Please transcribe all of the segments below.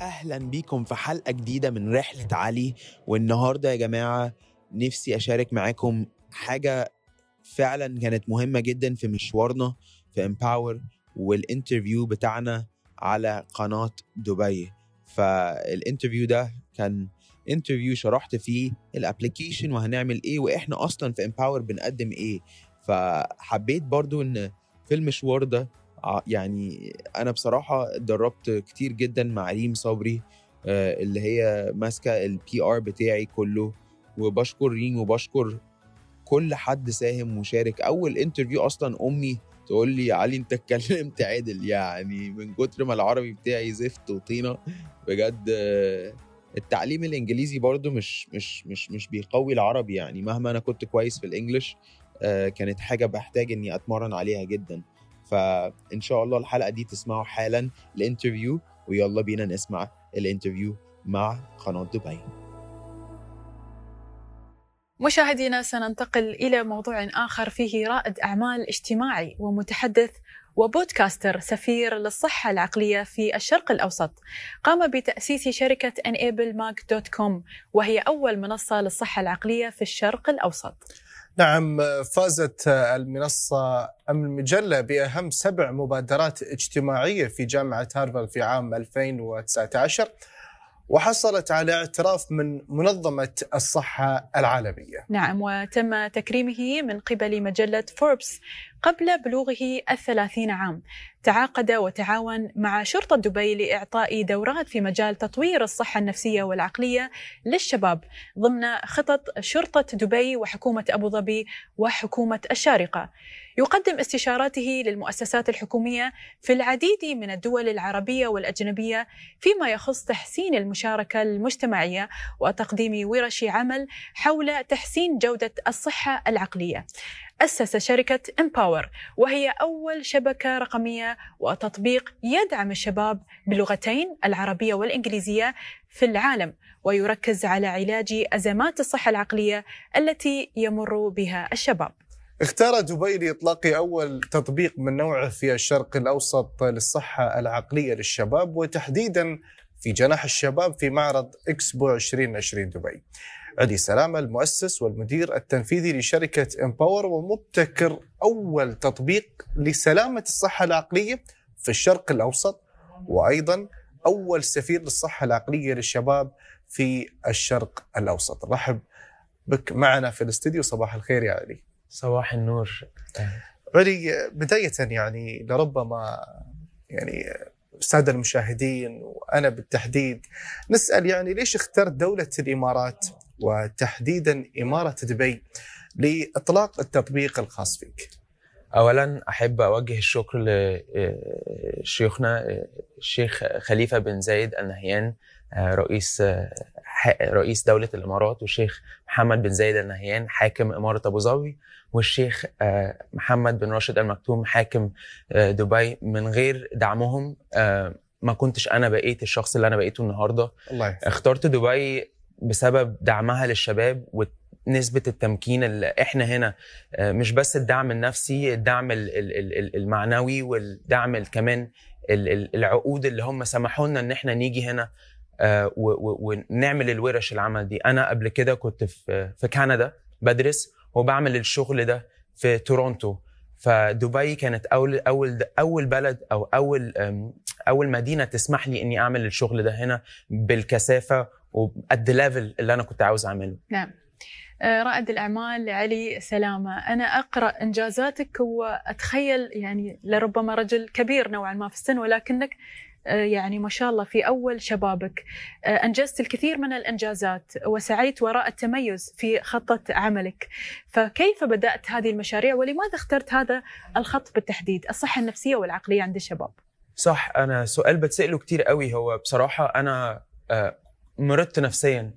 أهلا بيكم في حلقة جديدة من رحلة علي. والنهاردة يا جماعة نفسي أشارك معاكم حاجة فعلا كانت مهمة جدا في مشوارنا في Empower وال interview بتاعنا على قناة دبي. فال interview ده كان interview شرحت فيه ال application وهنعمل إيه وإحنا أصلا في Empower بنقدم إيه. فحبيت برضو إن في المشوار ده يعني أنا بصراحة اتدربت كتير جدا مع ريم صبري آه، اللي هي ماسكة ال PR بتاعي كله وبشكر ريم وبشكر كل حد ساهم وشارك. أول interview أصلا أمي تقول لي يا علي أنت اتكلمت عدل. يعني من كتر ما العربي بتاعي زفت وطينة بجد آه، التعليم الإنجليزي برضو مش مش مش مش بيقوي العربي يعني. مهما أنا كنت كويس في ال English آه، كانت حاجة بحتاج إني أتمرن عليها جدا. فإن شاء الله الحلقة دي تسمعوا حالا ال interview ويلا بينا نسمع ال interview مع قناة دبي. مشاهدينا سننتقل إلى موضوع آخر فيه رائد أعمال اجتماعي ومتحدث و podcaster سفير للصحة العقلية في الشرق الأوسط. قام بتأسيس شركة enablemag.com وهي أول منصة للصحة العقلية في الشرق الأوسط. نعم فازت المنصة أم المجلة بأهم سبع مبادرات اجتماعية في جامعة هارفارد في عام 2019 وحصلت على اعتراف من منظمة الصحة العالمية. نعم وتم تكريمه من قبل مجلة فوربس. قبل بلوغه الثلاثين عام. تعاقد وتعاون مع شرطة دبي لإعطاء دورات في مجال تطوير الصحة النفسية والعقلية للشباب ضمن خطط شرطة دبي وحكومة أبو ظبي وحكومة الشارقة. يقدم استشاراته للمؤسسات الحكومية في العديد من الدول العربية والأجنبية فيما يخص تحسين المشاركة المجتمعية وتقديم ورش عمل حول تحسين جودة الصحة العقلية. أسس شركة امباور وهي أول شبكة رقمية وتطبيق يدعم الشباب باللغتين العربية والإنجليزية في العالم ويركز على علاج أزمات الصحة العقلية التي يمر بها الشباب. اختار دبي لإطلاق أول تطبيق من نوعه في الشرق الأوسط للصحة العقلية للشباب وتحديدا في جناح الشباب في معرض إكسبو 2020 دبي. علي سلامة المؤسس والمدير التنفيذي لشركة امباور ومبتكر أول تطبيق لسلامة الصحة العقلية في الشرق الأوسط وأيضا أول سفير للصحة العقلية للشباب في الشرق الأوسط. رحب بك معنا في الاستديو. صباح الخير يا علي. صباح النور. علي بداية يعني لربما يعني السادة المشاهدين وأنا بالتحديد نسأل يعني ليش اخترت دولة الإمارات؟ وتحديدا إمارة دبي لإطلاق التطبيق الخاص فيك. اولا أحب أوجه الشكر لشيوخنا الشيخ خليفة بن زايد النهيان رئيس رئيس دولة الإمارات والشيخ محمد بن زايد النهيان حاكم إمارة أبو ظبي والشيخ محمد بن راشد المكتوم حاكم دبي من غير دعمهم ما كنتش أنا بقيت الشخص اللي أنا بقيته النهارده. الله اخترت دبي بسبب دعمها للشباب ونسبة التمكين اللي إحنا هنا آه، مش بس الدعم النفسي الدعم ال- ال- ال- ال- المعنوي والدعم ال- كمان ال- ال- العقود اللي هم سمحوا لنا إن إحنا نيجي هنا آه، ونعمل الورش العمل دي. أنا قبل كده كنت في كندا بدرس وبعمل الشغل ده في تورونتو. فدبي كانت أول أول أول بلد أو أول أول مدينة تسمح لي إني أعمل الشغل ده هنا بالكثافة وقد ليفل اللي أنا كنت عاوز أعمله. نعم. آه، رائد الأعمال علي سلامة. أنا أقرأ إنجازاتك وأتخيل يعني لربما رجل كبير نوعا ما في السن ولكنك آه، يعني ما شاء الله في أول شبابك. آه، أنجزت الكثير من الإنجازات وسعيت وراء التميز في خطة عملك. فكيف بدأت هذه المشاريع؟ ولماذا اخترت هذا الخط بالتحديد؟ الصحة النفسية والعقلية عند الشباب. صح أنا سؤال بتسأله كتير قوي. هو بصراحة أنا آه، مرضت نفسيا.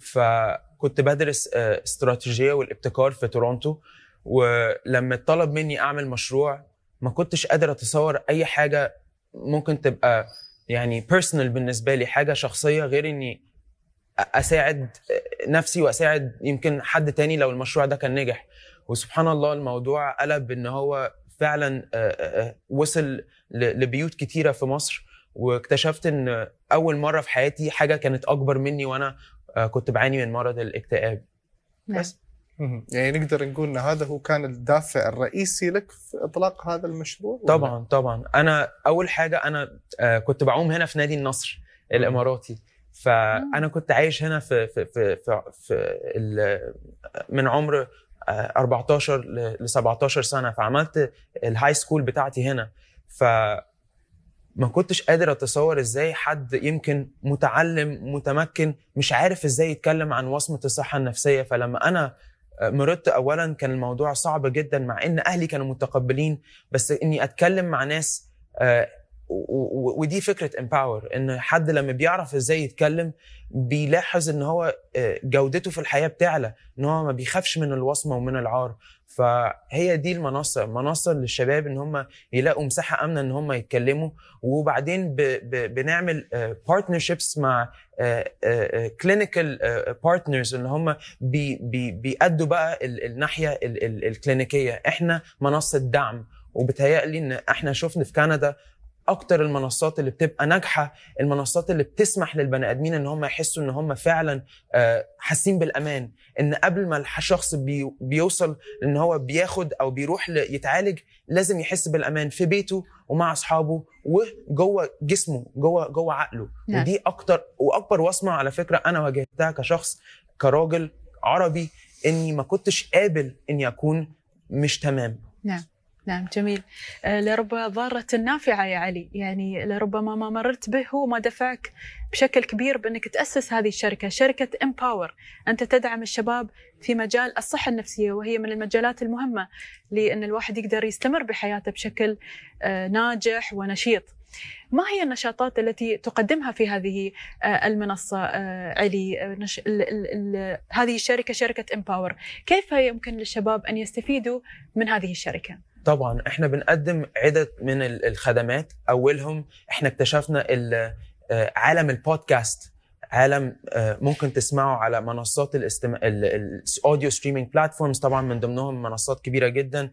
فكنت بدرس آه، استراتيجية والابتكار في تورونتو ولما اتطلب مني أعمل مشروع ما كنتش قادر أتصور أي حاجة ممكن تبقى يعني بيرسونال بالنسبة لي حاجة شخصية غير إني أساعد نفسي وأساعد يمكن حد تاني لو المشروع ده كان نجح. وسبحان الله الموضوع قلب إن هو فعلا آه، آه، وصل لبيوت كتيرة في مصر. واكتشفت إن أول مرة في حياتي حاجة كانت أكبر مني وأنا آه، كنت بعاني من مرض الاكتئاب. نعم. بس. يعني نقدر نقول إن هذا هو كان الدافع الرئيسي لك في إطلاق هذا المشروع ولا؟ طبعا طبعا. أنا أول حاجة أنا آه، كنت بعوم هنا في نادي النصر الإماراتي. فأنا كنت عايش هنا في في في في, في ال- من عمر آه، 14 ل ل 17 سنة. فعملت ال high school بتاعتي هنا. ف ما كنتش قادر أتصور إزاي حد يمكن متعلم متمكن مش عارف إزاي يتكلم عن وصمة الصحة النفسية. فلما أنا مرضت اولا كان الموضوع صعب جدا مع إن أهلي كانوا متقبلين بس إني أتكلم مع ناس آه، ودي فكرة Empower إن حد لما بيعرف إزاي يتكلم بيلاحظ إن هو آه، جودته في الحياة بتعلى إن هو ما بيخافش من الوصمة ومن العار. فهي دي المنصة منصة للشباب إن هم يلاقوا مساحة آمنة إن هم يتكلموا. وبعدين ب ب بنعمل partnerships مع clinical partners ان هم بي بي بيأدوا بقى ال- الناحية ال- ال- الكلينيكية. إحنا منصة دعم. وبتهيألي إن إحنا شفنا في كندا أكتر المنصات اللي بتبقى ناجحة المنصات اللي بتسمح للبني آدمين إن هم يحسوا إن هم فعلا آه، حاسين بالأمان. إن قبل ما الشخص بي بيوصل إن هو بياخد أو بيروح يتعالج لازم يحس بالأمان في بيته ومع أصحابه وجوه جسمه جوه جوه عقله. نعم. ودي أكتر وأكبر وصمة على فكرة أنا واجهتها كشخص كراجل عربي إني ما كنتش قابل إني أكون مش تمام. نعم. جميل. آه، لرب ضارة نافعة يا علي. يعني لربما ما مررت به هو ما دفعك بشكل كبير بأنك تأسس هذه الشركة شركة Empower أنت تدعم الشباب في مجال الصحة النفسية وهي من المجالات المهمة لأن الواحد يقدر يستمر بحياته بشكل آه، ناجح ونشيط. ما هي النشاطات التي تقدمها في هذه آه، المنصة علي؟ نش... ال... ال... هذه الشركة شركة Empower كيف يمكن للشباب أن يستفيدوا من هذه الشركة؟ طبعا إحنا بنقدم عدة من ال- الخدمات. أولهم إحنا اكتشفنا آه، عالم البودكاست عالم آه، ممكن تسمعه على منصات الاستماع ال audio streaming platforms طبعا من ضمنهم منصات كبيرة جدا.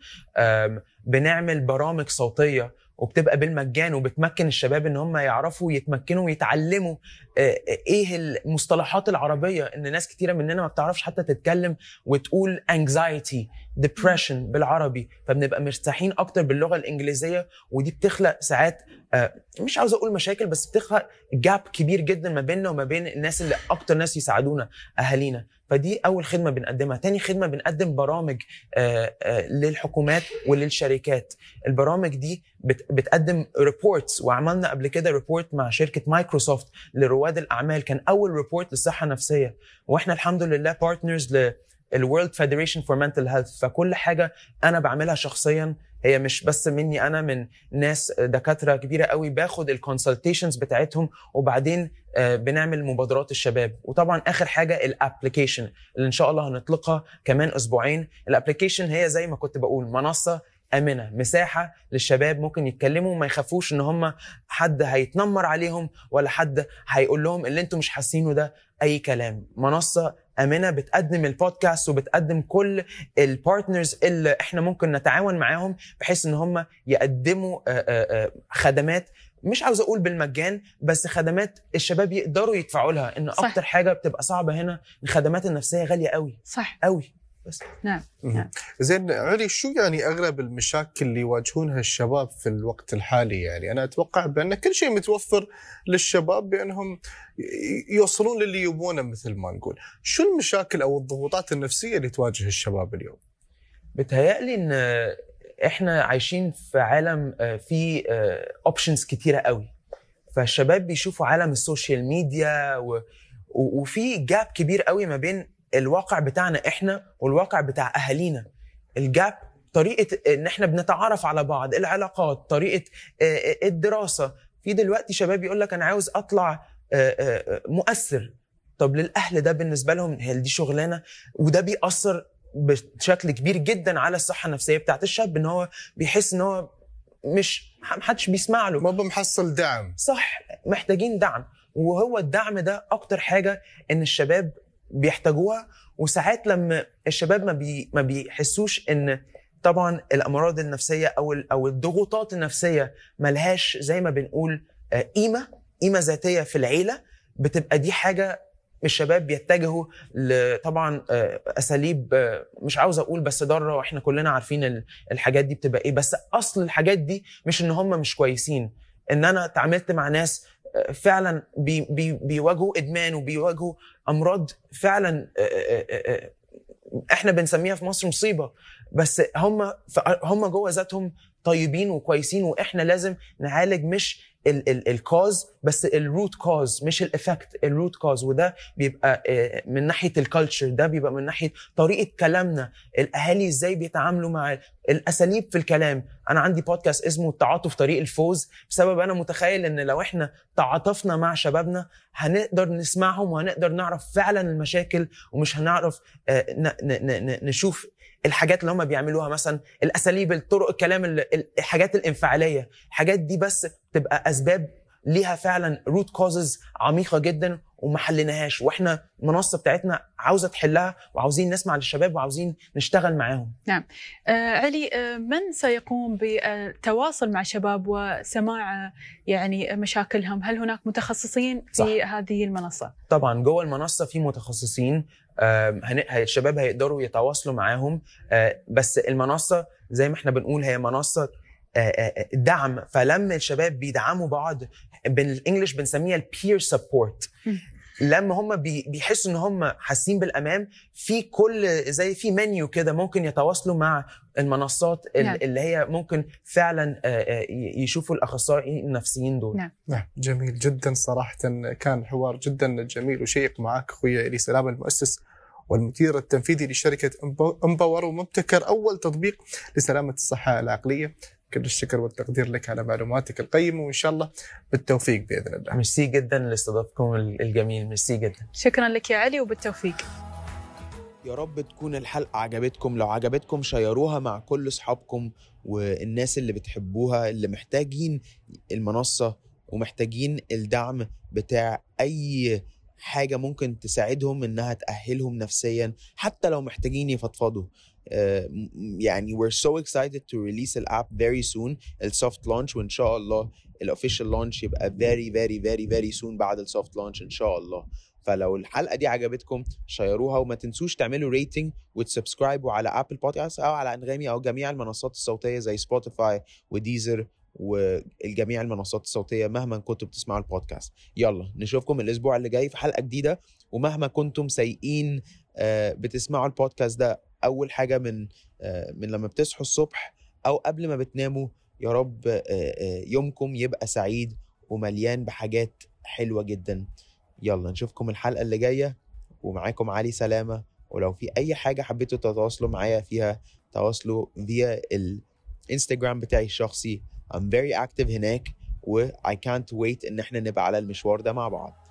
بنعمل برامج صوتية وبتبقى بالمجان وبتمكن الشباب إن هم يعرفوا يتمكنوا ويتعلموا. آه، إيه المصطلحات العربية إن ناس كتيرة مننا ما بتعرفش حتى تتكلم وتقول anxiety depression بالعربي فبنبقى مرتاحين أكتر باللغة الإنجليزية ودي بتخلق ساعات آه، مش عاوز أقول مشاكل بس بتخلق gap كبير جدا ما بيننا وما بين الناس اللي أكتر ناس يساعدونا أهالينا. فدي أول خدمة بنقدمها. تاني خدمة بنقدم برامج آه، آه، للحكومات وللشركات. البرامج دي بت- بتقدم reports وعملنا قبل كده report مع شركة مايكروسوفت لرواد الأعمال. كان أول report للصحة النفسية. وإحنا الحمد لله partners ل ال World Federation for Mental Health فكل حاجة أنا بعملها شخصيا هي مش بس مني أنا من ناس دكاترة كبيرة قوي باخد ال consultations بتاعتهم وبعدين آه، بنعمل مبادرات الشباب. وطبعا آخر حاجة ال application اللي إن شاء الله هنطلقها كمان أسبوعين. ال application هي زي ما كنت بقول منصة آمنة مساحة للشباب ممكن يتكلموا وما يخافوش إن هم حد هيتنمر عليهم ولا حد هيقول لهم اللي أنتم مش حاسينه ده أي كلام. منصة امنه بتقدم البودكاست وبتقدم كل البارتنرز اللي إحنا ممكن نتعاون معاهم بحيث إن هم يقدموا آه، آه، آه، خدمات. مش عاوز أقول بالمجان بس خدمات الشباب يقدروا يدفعوا لها. إن صح. أكتر حاجة بتبقى صعبة هنا الخدمات النفسية غالية قوي. صح. قوي. بس. نعم مهم. زين علي شو يعني أغلب المشاكل اللي يواجهونها الشباب في الوقت الحالي؟ يعني أنا أتوقع بأن كل شيء متوفر للشباب بأنهم يوصلون للي يبونه مثل ما نقول. شو المشاكل أو الضغوطات النفسية اللي تواجه الشباب اليوم؟ بتهيألي إن إحنا عايشين في عالم آه، فيه options كتيرة قوي. فالشباب بيشوفوا عالم ال social media. و- وفي gap كبير قوي ما بين الواقع بتاعنا إحنا والواقع بتاع أهالينا. ال gap طريقة إن إحنا بنتعرف على بعض العلاقات طريقة آه، آه، الدراسة. في دلوقتي شباب يقول لك أنا عاوز أطلع آه، مؤثر. طب للأهل ده بالنسبة لهم هل دي شغلانة؟ وده بيأثر بشكل كبير جدا على الصحة النفسية بتاعت الشاب إن هو بيحس إن هو مش محدش بيسمع له. ما بمحصل دعم. صح محتاجين دعم. وهو الدعم ده أكتر حاجة إن الشباب بيحتاجوها. وساعات لما الشباب ما بي ما بيحسوش إن طبعا الأمراض النفسية أو أو الضغوطات النفسية ملهاش زي ما بنقول آه، قيمة قيمة ذاتية في العيلة بتبقى دي حاجة الشباب بيتجهوا طبعا آه، أساليب آه، مش عاوز أقول بس ضارة وإحنا كلنا عارفين ال- الحاجات دي بتبقى إيه بس أصل الحاجات دي مش إن هم مش كويسين. إن أنا اتعاملت مع ناس فعلا بي بي بيواجهوا إدمان وبيواجهوا أمراض فعلا إحنا بنسميها في مصر مصيبة. بس هم هم جوه ذاتهم طيبين وكويسين وإحنا لازم نعالج مش ال- ال- الكوز بس الروت كوز مش الافكت الروت كوز وده بيبقى آه، من ناحية ال culture ده بيبقى من ناحية طريقة كلامنا. الأهالي إزاي بيتعاملوا مع الأساليب في الكلام. أنا عندي بودكاست اسمه التعاطف طريق الفوز. بسبب أنا متخيل إن لو إحنا تعاطفنا مع شبابنا هنقدر نسمعهم وهنقدر نعرف فعلا المشاكل ومش هنعرف آه، نشوف الحاجات اللي هم بيعملوها مثلا الأساليب الطرق الكلام ال- ال- الحاجات الإنفعالية. الحاجات دي بس تبقى أسباب ليها فعلا root causes عميقة جدا وما حليناهاش. وإحنا المنصة بتاعتنا عاوزة تحلها وعاوزين نسمع للشباب وعاوزين نشتغل معاهم. آه علي آه من سيقوم بالتواصل مع شباب وسماع آه، يعني مشاكلهم؟ هل هناك متخصصين في صح. هذه المنصة؟ طبعا جوه المنصة في متخصصين هي- الشباب هيقدروا يتواصلوا معاهم. آه، بس المنصة زي ما إحنا بنقول هي منصة آه، آه، دعم. فلما الشباب بيدعموا بعض بال English بنسميها ال peer support. لما هم بي- بيحسوا إن هم حاسين بالامان في كل زي في منيو كده ممكن يتواصلوا مع المنصات ال- نعم. اللي هي ممكن فعلا آه، آه، يشوفوا الاخصائيين النفسيين دول. نعم. نعم. جميل جدا صراحة. كان حوار جدا جميل وشيق معك أخوي إلي سلام المؤسس والمدير التنفيذي لشركة Empower ومبتكر أول تطبيق لسلامة الصحة العقلية. كل الشكر والتقدير لك على معلوماتك القيمة وإن شاء الله بالتوفيق بإذن الله. ميرسي جدا لاستضافتكم الجميل. ميرسي جدا. شكرا لك يا علي وبالتوفيق. يا رب تكون الحلقة عجبتكم. لو عجبتكم share وها مع كل أصحابكم والناس اللي بتحبوها اللي محتاجين المنصة ومحتاجين الدعم بتاع أي حاجة ممكن تساعدهم إنها تأهلهم نفسيا حتى لو محتاجين يفضفضوا. يعني we're so excited to release ال app very soon. ال soft launch وإن شاء الله ال official launch يبقى very very very very soon بعد ال soft launch إن شاء الله. فلو الحلقة دي عجبتكم share وها وما تنسوش تعملوا rating وت subscribe وا على Apple Podcasts أو على أنغامي أو جميع المنصات الصوتية زي Spotify و Deezer والجميع المنصات الصوتية مهما كنتوا بتسمعوا البودكاست يلا نشوفكم الأسبوع اللي جاي في حلقة جديدة. ومهما كنتم سيئين آه، بتسمعوا البودكاست ده أول حاجة من آه، من لما بتصحوا الصبح أو قبل ما بتناموا يا رب آه، يومكم يبقى سعيد ومليان بحاجات حلوة جدا. يلا نشوفكم الحلقة اللي جاية ومعاكم علي سلامة. ولو في أي حاجة حبيتوا تتواصلوا معايا فيها تواصلوا فيا الإنستجرام بتاعي الشخصي. I'm very active هناك و I can't wait إن إحنا نبقى على المشوار ده مع بعض.